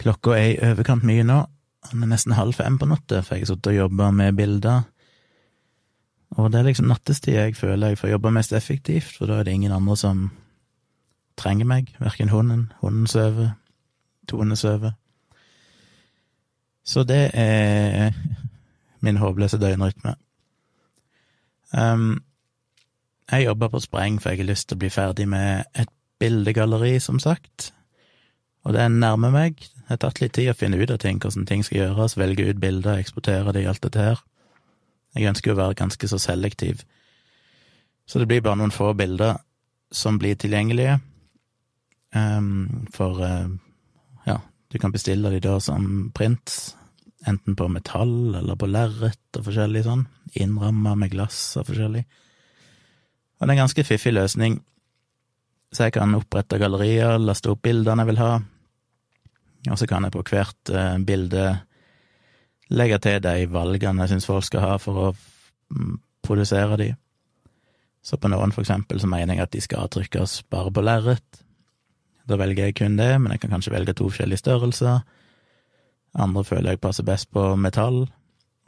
Klokka er i overkant mye nå. Den er nesten halv fem på natta, for jeg har sittet og jobba med bilder. Og det er liksom nattestid jeg føler jeg får jobba mest effektivt, for da er det ingen andre som trenger meg, verken hunden, hunden sover, Tone sover. Så det er min håpløse døgnrytme. Um, jeg jobber på spreng, for jeg har lyst til å bli ferdig med et bildegalleri, som sagt. Og det nærmer meg. Det har tatt litt tid å finne ut av ting, hvordan ting skal gjøres, velge ut bilder, eksportere det i alt dette her. Jeg ønsker å være ganske så selektiv. Så det blir bare noen få bilder som blir tilgjengelige. Um, for uh, ja, du kan bestille de da som print, enten på metall eller på lerret og forskjellig sånn, innramma med glass og forskjellig. Og det er en ganske fiffig løsning, så jeg kan opprette gallerier, laste opp bildene jeg vil ha, og så kan jeg på hvert uh, bilde legge til de valgene jeg syns folk skal ha for å mm, produsere de. Så på noen, for eksempel, så mener jeg at de skal trykkes bare på lerret. Da velger jeg kun det, men jeg kan kanskje velge to forskjellige størrelser. Andre føler jeg passer best på metall.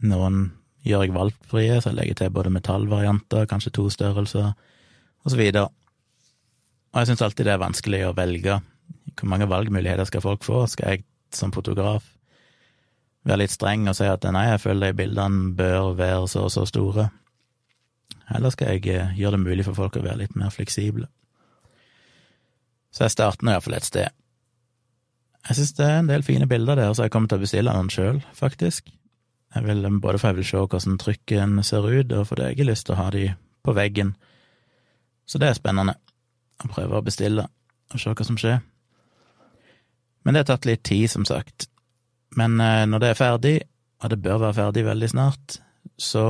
Noen gjør jeg valgfrie, så jeg legger til både metallvarianter, kanskje to størrelser, og så videre. Og jeg syns alltid det er vanskelig å velge. Hvor mange valgmuligheter skal folk få? Skal jeg som fotograf være litt streng og si at nei, jeg føler de bildene bør være så og så store? Eller skal jeg eh, gjøre det mulig for folk å være litt mer fleksible? Så jeg starter nå iallfall et sted. Jeg synes det er en del fine bilder der, så jeg kommer til å bestille noen sjøl, faktisk. Jeg vil, både for jeg vil se hvordan trykken ser ut, og fordi jeg har lyst til å ha de på veggen. Så det er spennende å prøve å bestille og se hva som skjer. Men det har tatt litt tid, som sagt. Men eh, når det er ferdig, og det bør være ferdig veldig snart, så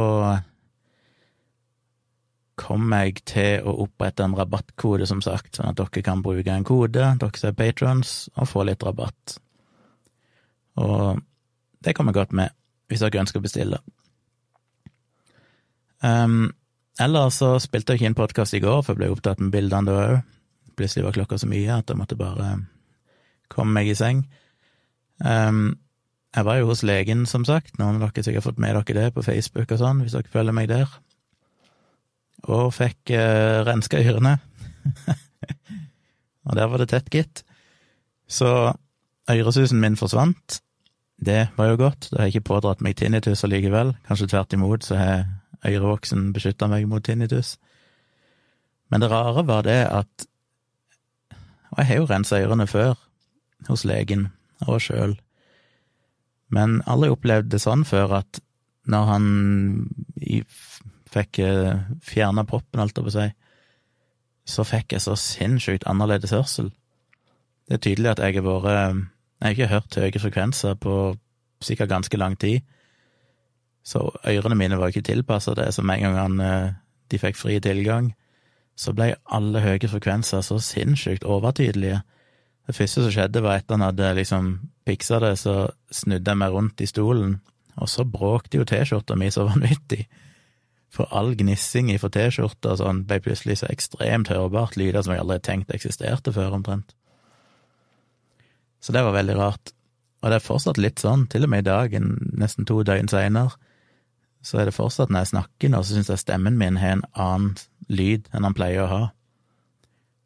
kommer jeg til å opprette en rabattkode, som sagt, sånn at dere kan bruke en kode, dere som er patrons, og få litt rabatt. Og det kommer godt med, hvis dere ønsker å bestille. Um, ellers så spilte jeg ikke inn podkast i går, for jeg ble opptatt med bildene da òg. Plutselig var klokka så mye at jeg måtte bare komme meg i seng. Um, jeg var jo hos legen, som sagt. Noen av dere sikkert fått med dere det på Facebook og sånn, hvis dere følger meg der og fikk uh, renska ørene. og der var det tett, gitt. Så øresusen min forsvant. Det var jo godt, da har jeg ikke pådratt meg tinnitus allikevel. Kanskje tvert imot, så har øyrevoksen beskytta meg mot tinnitus. Men det rare var det at Og jeg har jo rensa ørene før, hos legen og sjøl, men alle opplevd det sånn før at når han fikk eh, fjerna proppen, alt jeg seg, så fikk jeg så sinnssykt annerledes hørsel. Det er tydelig at jeg har vært eh, Jeg har ikke hørt høye frekvenser på sikkert ganske lang tid, så ørene mine var ikke tilpassa det, så med en gang han, de fikk fri tilgang, så ble alle høye frekvenser så sinnssykt overtydelige. Det første som skjedde, var etter han hadde liksom piksa det, så snudde jeg meg rundt i stolen, og så bråkte jo T-skjorta mi så vanvittig. For all gnissing fra T-skjorta sånn ble plutselig så ekstremt hørbart, lyder som jeg aldri tenkte tenkt eksisterte før, omtrent. Så det var veldig rart. Og det er fortsatt litt sånn, til og med i dag, nesten to døgn seinere, så er det fortsatt når jeg snakker nå, så syns jeg stemmen min har en annen lyd enn han pleier å ha.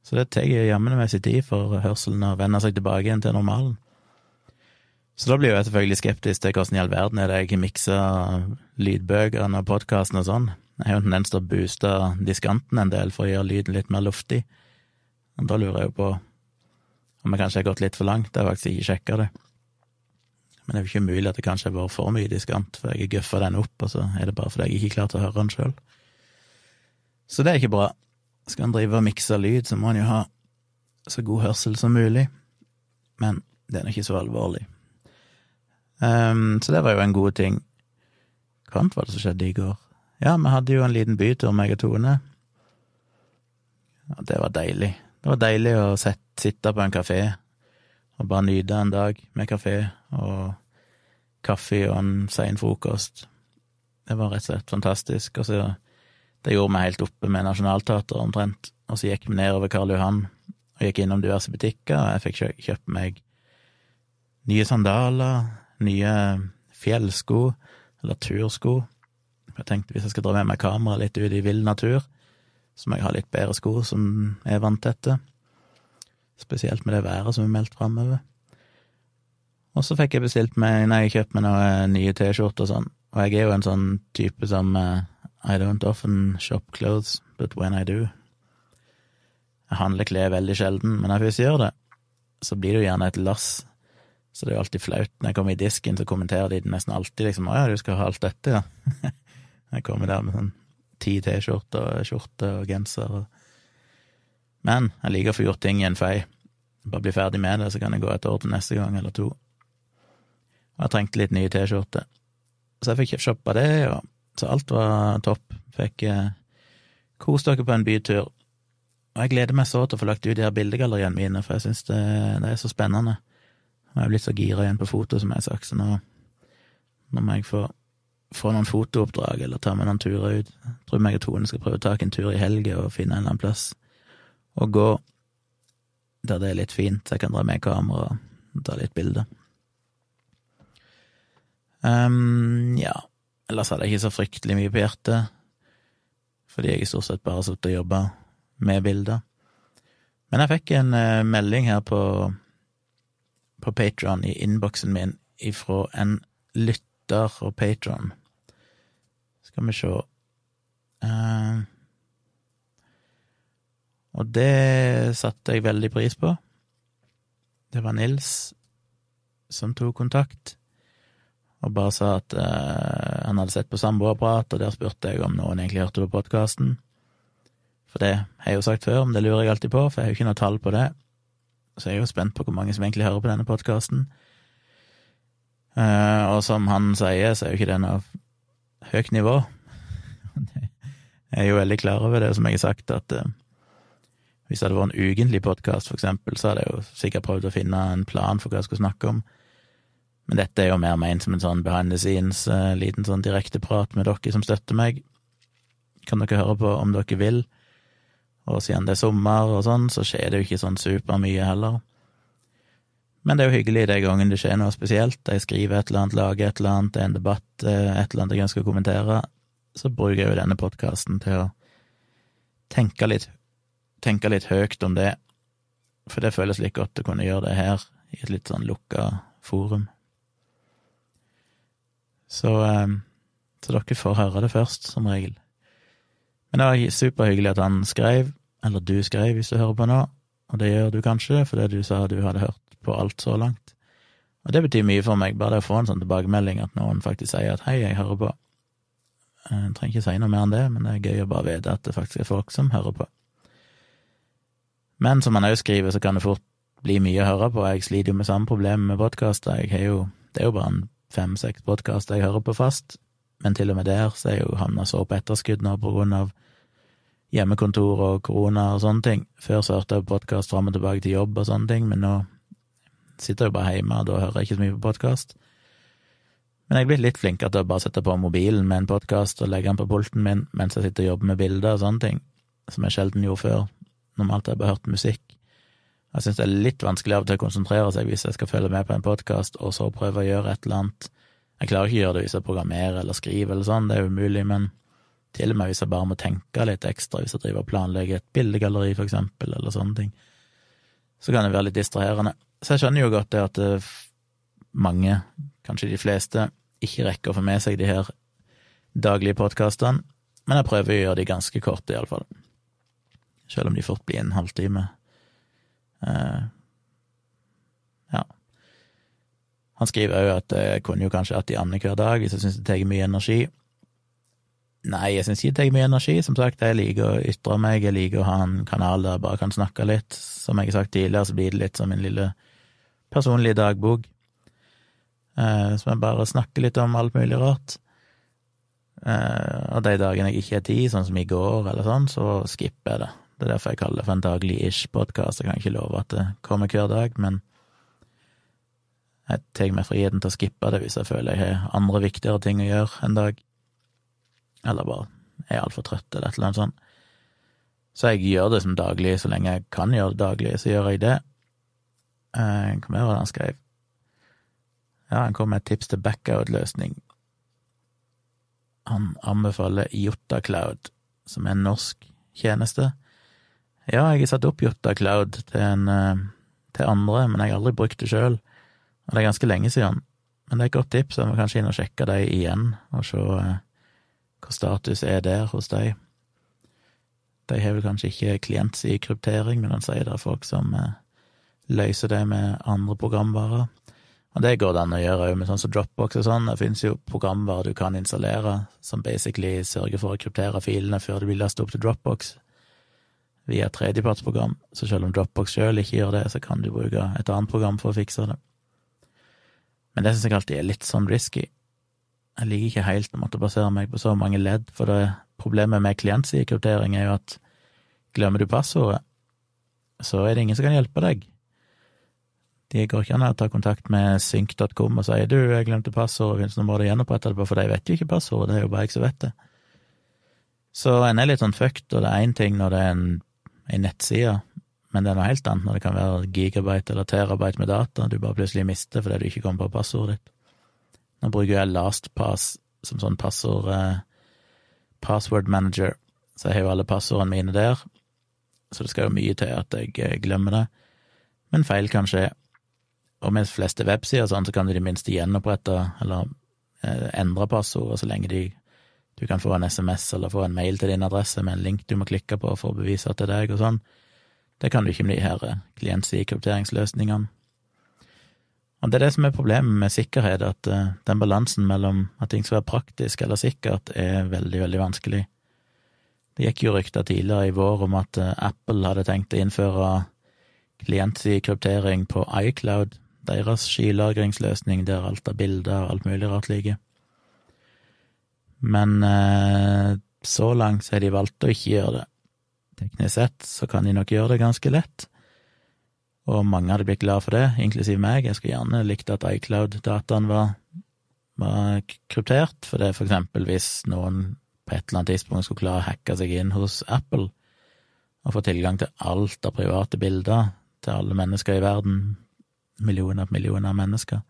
Så det tar jammen meg sin tid for hørselen å vende seg tilbake igjen til normalen. Så da blir jeg selvfølgelig skeptisk til hvordan i all verden er det jeg mikser lydbøkene og podkasten og sånn. Jeg har jo en tendens til å booste diskanten en del for å gjøre lyden litt mer luftig. Og da lurer jeg jo på om jeg kanskje har gått litt for langt, jeg har faktisk ikke sjekka det. Men det er jo ikke mulig at det kanskje har vært for mye diskant, for jeg har guffa den opp, og så er det bare fordi jeg ikke klarte å høre den sjøl. Så det er ikke bra. Skal en drive og mikse lyd, så må en jo ha så god hørsel som mulig. Men det er nå ikke så alvorlig. Um, så det var jo en god ting. Hva annet var det som skjedde i går? Ja, vi hadde jo en liten bytur, meg og Tone. Og det var deilig. Det var deilig å sette, sitte på en kafé og bare nyte en dag med kafé og kaffe og en sein frokost. Det var rett og slett fantastisk. Og så det gjorde vi helt oppe med Nationaltheatret omtrent. Og så gikk vi nedover Karl Johan og gikk innom diverse butikker, og jeg fikk kjøpt meg nye sandaler, nye fjellsko, eller tursko. Jeg tenkte hvis jeg skal dra med meg kamera litt ut i vill natur, så må jeg ha litt bedre sko som er vanntette. Spesielt med det været som er meldt framover. Og så fikk jeg bestilt meg, nei, kjøpt meg noen nye T-skjorter og sånn, og jeg er jo en sånn type som uh, I don't often shop clothes, but when I do Jeg handler klær veldig sjelden, men når jeg først gjør det, så blir det jo gjerne et lass. Så det er jo alltid flaut. Når jeg kommer i disken, så kommenterer de nesten alltid liksom 'Å ja, du skal ha alt dette', ja. jeg kommer der med sånn ti T-skjorter, skjorte og genser og Men jeg liker å få gjort ting i en fei. Bare bli ferdig med det, så kan jeg gå et år til neste gang, eller to. Og jeg trengte litt nye T-skjorter. Så jeg fikk shoppa det, og så alt var topp. Fikk eh, kost dere på en bytur. Og jeg gleder meg så til å få lagt ut de her bildegalleriene mine, for jeg syns det, det, er så spennende. Og jeg er blitt så gira igjen på foto, som jeg har sagt, så nå, nå må jeg få, få noen fotooppdrag, eller ta med noen turer ut. Jeg tror meg og Tone skal prøve å ta en tur i helga og finne en eller annen plass og gå der det er litt fint, så jeg kan dra med kamera og ta litt bilder. Um, ja, ellers hadde jeg ikke så fryktelig mye på hjertet, fordi jeg stort sett bare sittet og jobba med bilder. Men jeg fikk en uh, melding her på, på Patron i innboksen min ifra en lytter og patron. Skal vi se uh, Og det satte jeg veldig pris på. Det var Nils som tok kontakt og bare sa at uh, han hadde sett på Samboerprat, og der spurte jeg om noen egentlig hørte på podkasten. For det har jeg jo sagt før, men det lurer jeg alltid på, for jeg har jo ikke noe tall på det. Så jeg er jo spent på hvor mange som egentlig hører på denne podkasten. Uh, eh, og som han sier, så er jo ikke det noe høyt nivå. jeg er jo veldig klar over det, som jeg har sagt, at uh, hvis det hadde vært en ukentlig podkast, for eksempel, så hadde jeg jo sikkert prøvd å finne en plan for hva jeg skulle snakke om. Men dette er jo mer ment som en sånn behind the scenes, uh, liten sånn direkteprat med dere som støtter meg. Kan dere høre på om dere vil. Og siden det er sommer og sånn, så skjer det jo ikke sånn supermye heller. Men det er jo hyggelig den gangen det skjer noe spesielt. Jeg skriver et eller annet, lager et eller annet, det er en debatt, eh, et eller annet jeg ønsker å kommentere. Så bruker jeg jo denne podkasten til å tenke litt, tenke litt høyt om det. For det føles litt godt å kunne gjøre det her, i et litt sånn lukka forum. Så, ehm, så dere får høre det først, som regel. Men det var superhyggelig at han skrev, eller du skrev hvis du hører på nå, og det gjør du kanskje fordi du sa du hadde hørt på alt så langt. Og det betyr mye for meg, bare det å få en sånn tilbakemelding at noen faktisk sier at hei, jeg hører på. Jeg trenger ikke si noe mer enn det, men det er gøy å bare vite at det faktisk er folk som hører på. Men som han òg skriver, så kan det fort bli mye å høre på. Jeg sliter jo med samme problem med podkaster. Det er jo bare en fem-seks podkaster jeg hører på fast, men til og med der så er jeg jo havna så på etterskudd nå på grunn av hjemmekontor og korona og sånne ting. Før så hørte jeg podkast fram og tilbake til jobb og sånne ting, men nå sitter jeg jo bare hjemme, og da hører jeg ikke så mye på podkast. Men jeg er blitt litt flinkere til å bare sette på mobilen med en podkast og legge den på pulten min mens jeg sitter og jobber med bilder og sånne ting, som jeg sjelden gjorde før. Normalt har jeg bare hørt musikk. Jeg syns det er litt vanskelig av og til å konsentrere seg hvis jeg skal følge med på en podkast, og så prøve å gjøre et eller annet. Jeg klarer ikke å gjøre det hvis jeg programmerer eller skriver eller sånn, det er umulig, men til og med hvis jeg bare må tenke litt ekstra, hvis jeg driver og planlegger et bildegalleri, for eksempel, eller sånne ting, så kan det være litt distraherende. Så jeg skjønner jo godt det at eh, mange, kanskje de fleste, ikke rekker å få med seg de her daglige podkastene, men jeg prøver å gjøre de ganske korte, iallfall. Selv om de fort blir en halvtime. Uh, ja. Han skriver òg at jeg kunne jo kanskje hatt de annenhver dag hvis jeg syns det tar mye energi. Nei, jeg syns ikke det tar mye energi. Som sagt, jeg liker å ytre meg, jeg liker å ha en kanal der jeg bare kan snakke litt. Som jeg har sagt tidligere, så blir det litt som min lille personlige dagbok. Uh, som jeg bare snakker litt om alt mulig rart. Uh, og de dagene jeg ikke har tid, sånn som i går eller sånn, så skipper jeg det. Det er derfor jeg kaller det for en daglig-ish-podkast. Jeg kan ikke love at det kommer hver dag, men jeg tar meg friheten til å skippe det hvis jeg føler jeg har andre viktigere ting å gjøre en dag, eller bare er altfor trøtt, eller et eller annet sånt. Så jeg gjør det som daglig, så lenge jeg kan gjøre det daglig, så gjør jeg det. Eh, hva mer var det han skrev? Ja, han kom med et tips til backout-løsning. Han anbefaler Jota Cloud, som er en norsk tjeneste. Ja, jeg har satt opp Jota Cloud til, en, eh, til andre, men jeg har aldri brukt det sjøl, og det er ganske lenge siden. Men det er et godt tips, jeg må kanskje inn og sjekke dem igjen, og se eh, hva status er der hos dem. De har vel kanskje ikke klientside-kryptering, men han sier det er folk som eh, løser det med andre programvarer. Og det går det an å gjøre òg med sånn som Dropbox og sånn. Det finnes jo programvarer du kan installere som basically sørger for å kryptere filene før de blir lastet opp til Dropbox via tredjepartsprogram. Så selv om Dropbox sjøl ikke gjør det, så kan du bruke et annet program for å fikse det. Men det syns jeg alltid er litt sånn risky. Jeg liker ikke helt å måtte basere meg på så mange ledd, for det problemet med klientsidekryptering er jo at glemmer du passordet, så er det ingen som kan hjelpe deg. De går ikke an å ta kontakt med synk.com og si du, jeg glemte passordet, nå må du gjenopprette det, for de vet jo ikke passordet, det er jo bare jeg som vet det. Så en er litt sånn fucked, og det er én ting når det er en, en nettside, men det er noe helt annet når det kan være gigabyte eller terabyte med data du bare plutselig mister fordi du ikke kommer på passordet ditt. Nå bruker jeg LastPass som sånn passord eh, password manager, så jeg har jo alle passordene mine der, så det skal jo mye til at jeg eh, glemmer det, men feil kan skje. Og med fleste websider sånn, så kan du i det minste gjenopprette eller eh, endre passordet så lenge de, du kan få en SMS eller få en mail til din adresse med en link du må klikke på for å bevise at det er deg, og sånn. Det kan du ikke med de her eh, klientside-krypteringsløsningene. Og det er det som er problemet med sikkerhet, at uh, den balansen mellom at ting skal være praktisk eller sikkert, er veldig, veldig vanskelig. Det gikk jo rykter tidligere i vår om at uh, Apple hadde tenkt å innføre klientside-kryptering på iCloud, deres skylagringsløsning der alt av bilder og alt mulig rart ligger. Men eh, så langt så har de valgt å ikke gjøre det. Teknisk sett så kan de nok gjøre det ganske lett og mange hadde blitt glad for det, inklusiv meg. Jeg skulle gjerne likt at iCloud-dataen var, var, kryptert, for det er for eksempel hvis noen på et eller annet tidspunkt skulle klare å hacke seg inn hos Apple og få tilgang til alt av private bilder til alle mennesker i verden, millioner på millioner av mennesker,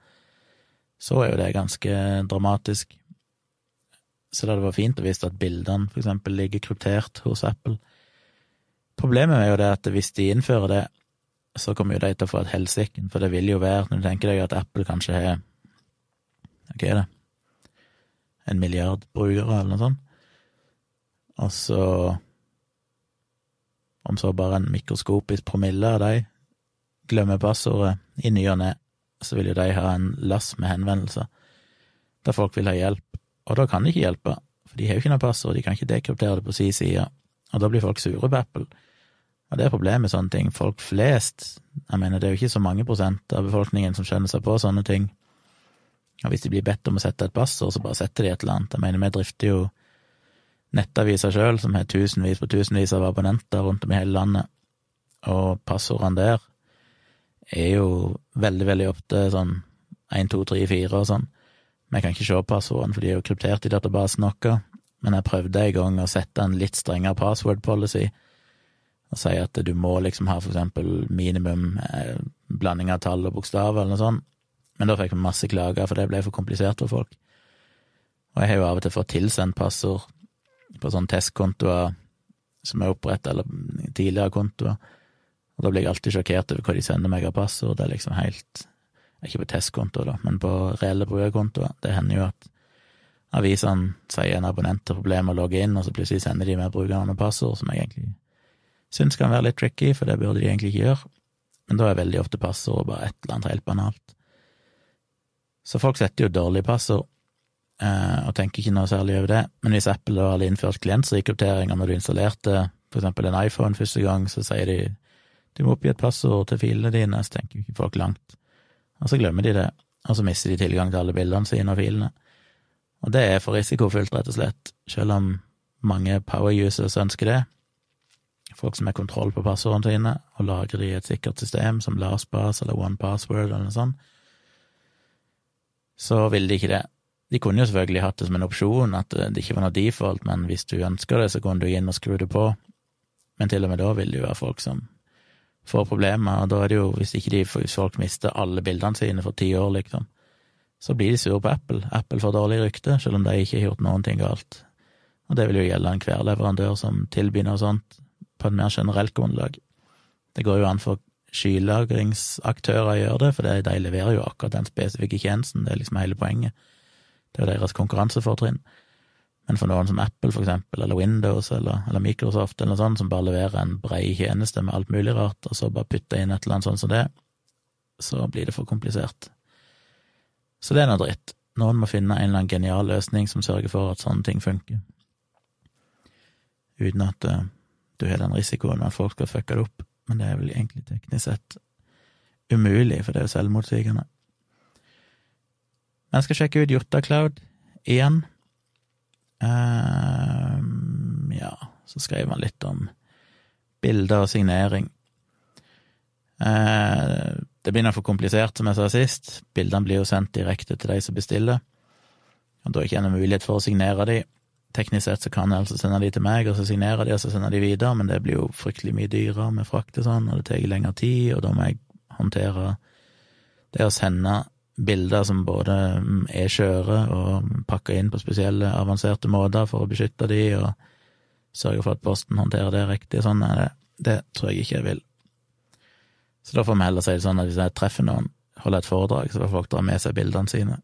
så er jo det ganske dramatisk. Så det hadde vært fint å vite at bildene for eksempel ligger kryptert hos Apple. Problemet er jo det at hvis de innfører det, så kommer jo de til å få et helsike, for det vil jo være, når du tenker deg at Apple kanskje har Hva er det? En milliard brukere, eller noe sånt. Og så Om så bare en mikroskopisk promille av de glemmer passordet i ny og ne, så vil jo de ha en lass med henvendelser der folk vil ha hjelp, og da kan de ikke hjelpe, for de har jo ikke noe passord, de kan ikke dekryptere det på si side, og da blir folk sure på Apple. Og det er problemet med sånne ting. Folk flest, jeg mener det er jo ikke så mange prosent av befolkningen som skjønner seg på sånne ting. Og hvis de blir bedt om å sette et passord, så bare setter de et eller annet. Jeg mener, vi drifter jo nettaviser sjøl, som har tusenvis på tusenvis av abonnenter rundt om i hele landet, og passordene der er jo veldig, veldig ofte sånn 1, 2, 3, 4 og sånn. Vi kan ikke se passordene, for de er jo kryptert i databasen vår, men jeg prøvde en gang å sette en litt strengere password policy og si at du må liksom ha for eksempel minimum eh, blanding av tall og bokstaver eller noe sånt. Men da fikk vi masse klager, for det ble for komplisert for folk. Og jeg har jo av og til fått tilsendt passord på sånne testkontoer som er opprettet, eller tidligere kontoer, og da blir jeg alltid sjokkert over hva de sender meg av passord. Det er liksom helt Ikke på testkontoer, da, men på reelle brukerkontoer. Det hender jo at avisene sier en abonnent har problemer med å logge inn, og så plutselig sender de med brukernavn og passord, som jeg egentlig syns kan være litt tricky, for det burde de egentlig ikke gjøre, men da er veldig ofte passord bare et eller annet helt banalt. Så folk setter jo dårlige passord, eh, og tenker ikke noe særlig over det, men hvis Apple da hadde innført klientrekryptering, når du installerte for eksempel en iPhone første gang, så sier de du må oppgi et passord til filene dine, så tenker jo ikke folk langt, og så glemmer de det, og så mister de tilgang til alle bildene sine og filene. Og det er for risikofylt, rett og slett, selv om mange power users ønsker det, folk som har kontroll på passordene sine, og lagrer de i et sikkert system som LastPass eller OnePassword eller noe sånt, så ville de ikke det. De kunne jo selvfølgelig hatt det som en opsjon, at det ikke var noe default, men hvis du ønsker det, så kunne du inn og skru det på. Men til og med da vil det jo være folk som får problemer, og da er det jo, hvis ikke de, hvis folk mister alle bildene sine for ti år, liksom, så blir de sure på Apple. Apple får dårlig rykte, selv om de ikke har gjort noen ting galt. Og det vil jo gjelde enhver leverandør som tilbyr noe sånt på et mer generelt grunnlag. Det går jo an for skylagringsaktører å gjøre det, for de leverer jo akkurat den spesifikke tjenesten, det er liksom hele poenget. Det er deres konkurransefortrinn. Men for noen som Apple, for eksempel, eller Windows eller, eller Microsoft, eller noe sånt, som bare leverer en brei tjeneste med alt mulig rart, og så bare putter inn et eller annet sånt som det, så blir det for komplisert. Så det er noe dritt. Noen må finne en eller annen genial løsning som sørger for at sånne ting funker, uten at uh, du har den risikoen at folk skal fucke det opp, men det er vel egentlig teknisk sett umulig, for det er jo selvmotsigende. Men jeg skal sjekke ut Jotta Cloud igjen. Uh, ja, så skrev han litt om bilder og signering. Uh, det begynner for komplisert, som jeg sa sist. Bildene blir jo sendt direkte til de som bestiller, og da er ikke noen mulighet for å signere de. Teknisk sett så kan jeg altså sende de til meg, og så signere de, og så sender de videre, men det blir jo fryktelig mye dyrere med frakt og sånn, og det tar lengre tid, og da må jeg håndtere det å sende bilder som både er skjøre og pakka inn på spesielle, avanserte måter for å beskytte de, og sørge for at posten håndterer det riktig Sånn er det, det tror jeg ikke jeg vil. Så da får vi heller si det sånn at hvis jeg treffer noen, holder et foredrag, så får folk dra med seg bildene sine.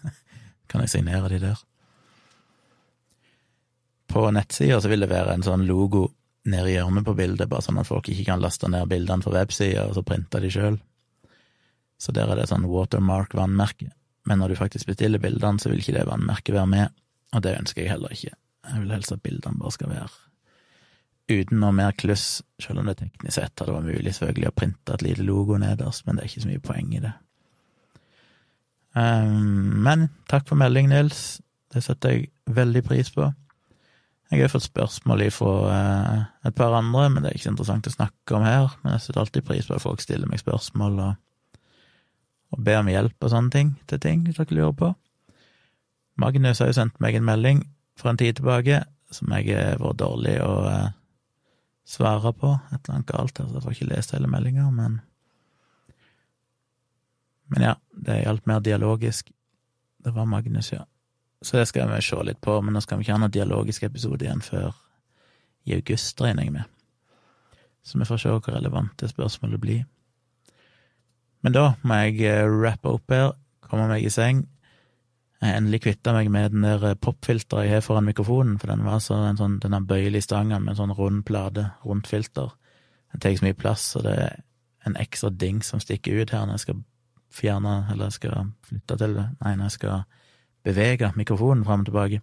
kan jeg signere de der? På nettsida så vil det være en sånn logo nede i hjørnet på bildet, bare sånn at folk ikke kan laste ned bildene fra websida og så printe de sjøl. Så der er det sånn watermark-vannmerke. Men når du faktisk bestiller bildene, så vil ikke det vannmerket være med, og det ønsker jeg heller ikke. Jeg vil helst at bildene bare skal være uten noe mer kluss, selv om det teknisk sett hadde vært mulig selvfølgelig å printe et lite logo nederst, men det er ikke så mye poeng i det. Um, men takk for melding, Nils. Det setter jeg veldig pris på. Jeg har fått spørsmål fra uh, et par andre, men det er ikke så interessant å snakke om her. Men jeg setter alltid pris på at folk stiller meg spørsmål og, og be om hjelp og sånne ting til ting, hvis dere lurer på. Magnus har jo sendt meg en melding for en tid tilbake som jeg har vært dårlig å uh, svare på. Et eller annet galt her, jeg får ikke lest hele meldinga, men Men ja, det er alt mer dialogisk. Det var Magnus, ja. Så det skal vi se litt på, men nå skal vi ikke ha noen dialogisk episode igjen før i august, regner jeg med. Så vi får se hvor relevant det spørsmålet blir. Men da må jeg eh, rappe opp her, komme meg i seng. Jeg endelig kvitta meg med den der popfilteret jeg har foran mikrofonen, for den var så en sånn, den er bøyelig stangen med en sånn rund plate, rundt filter. Den tar så mye plass, og det er en ekstra ding som stikker ut her når jeg skal fjerne, eller jeg skal flytte til det, nei, når jeg skal bevege mikrofonen fram og tilbake.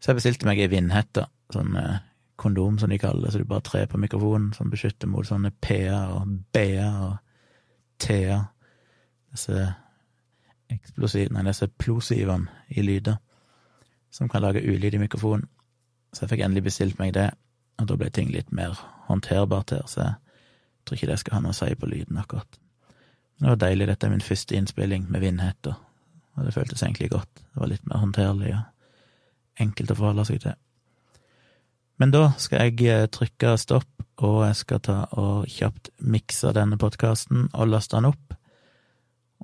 Så jeg bestilte meg ei vindhette, sånn eh, kondom som de kaller det, så du bare trer på mikrofonen, som beskytter mot sånne P-er og B-er og T-er. Disse eksplosivene, disse plosivene i lyder, som kan lage ulyd i mikrofonen. Så jeg fikk endelig bestilt meg det, og da ble ting litt mer håndterbart her, så jeg tror ikke det skal ha noe å si på lyden, akkurat. Men det var deilig, dette er min første innspilling med vindhetter, og det føltes egentlig godt. Det var litt mer håndterlig og enkelt å forholde seg til. Men da skal jeg eh, trykke stopp, og jeg skal ta og kjapt mikse denne podkasten og laste den opp.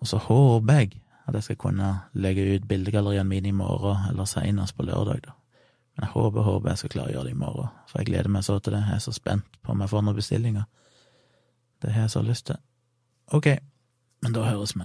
Og så håper jeg at jeg skal kunne legge ut bildegalleriene mine i morgen, eller senest på lørdag, da. Men jeg håper, håper jeg skal klare å gjøre det i morgen, for jeg gleder meg så til det. Jeg er så spent på om jeg får noen bestillinger. Det har jeg så lyst til. Ok, men da høres vi.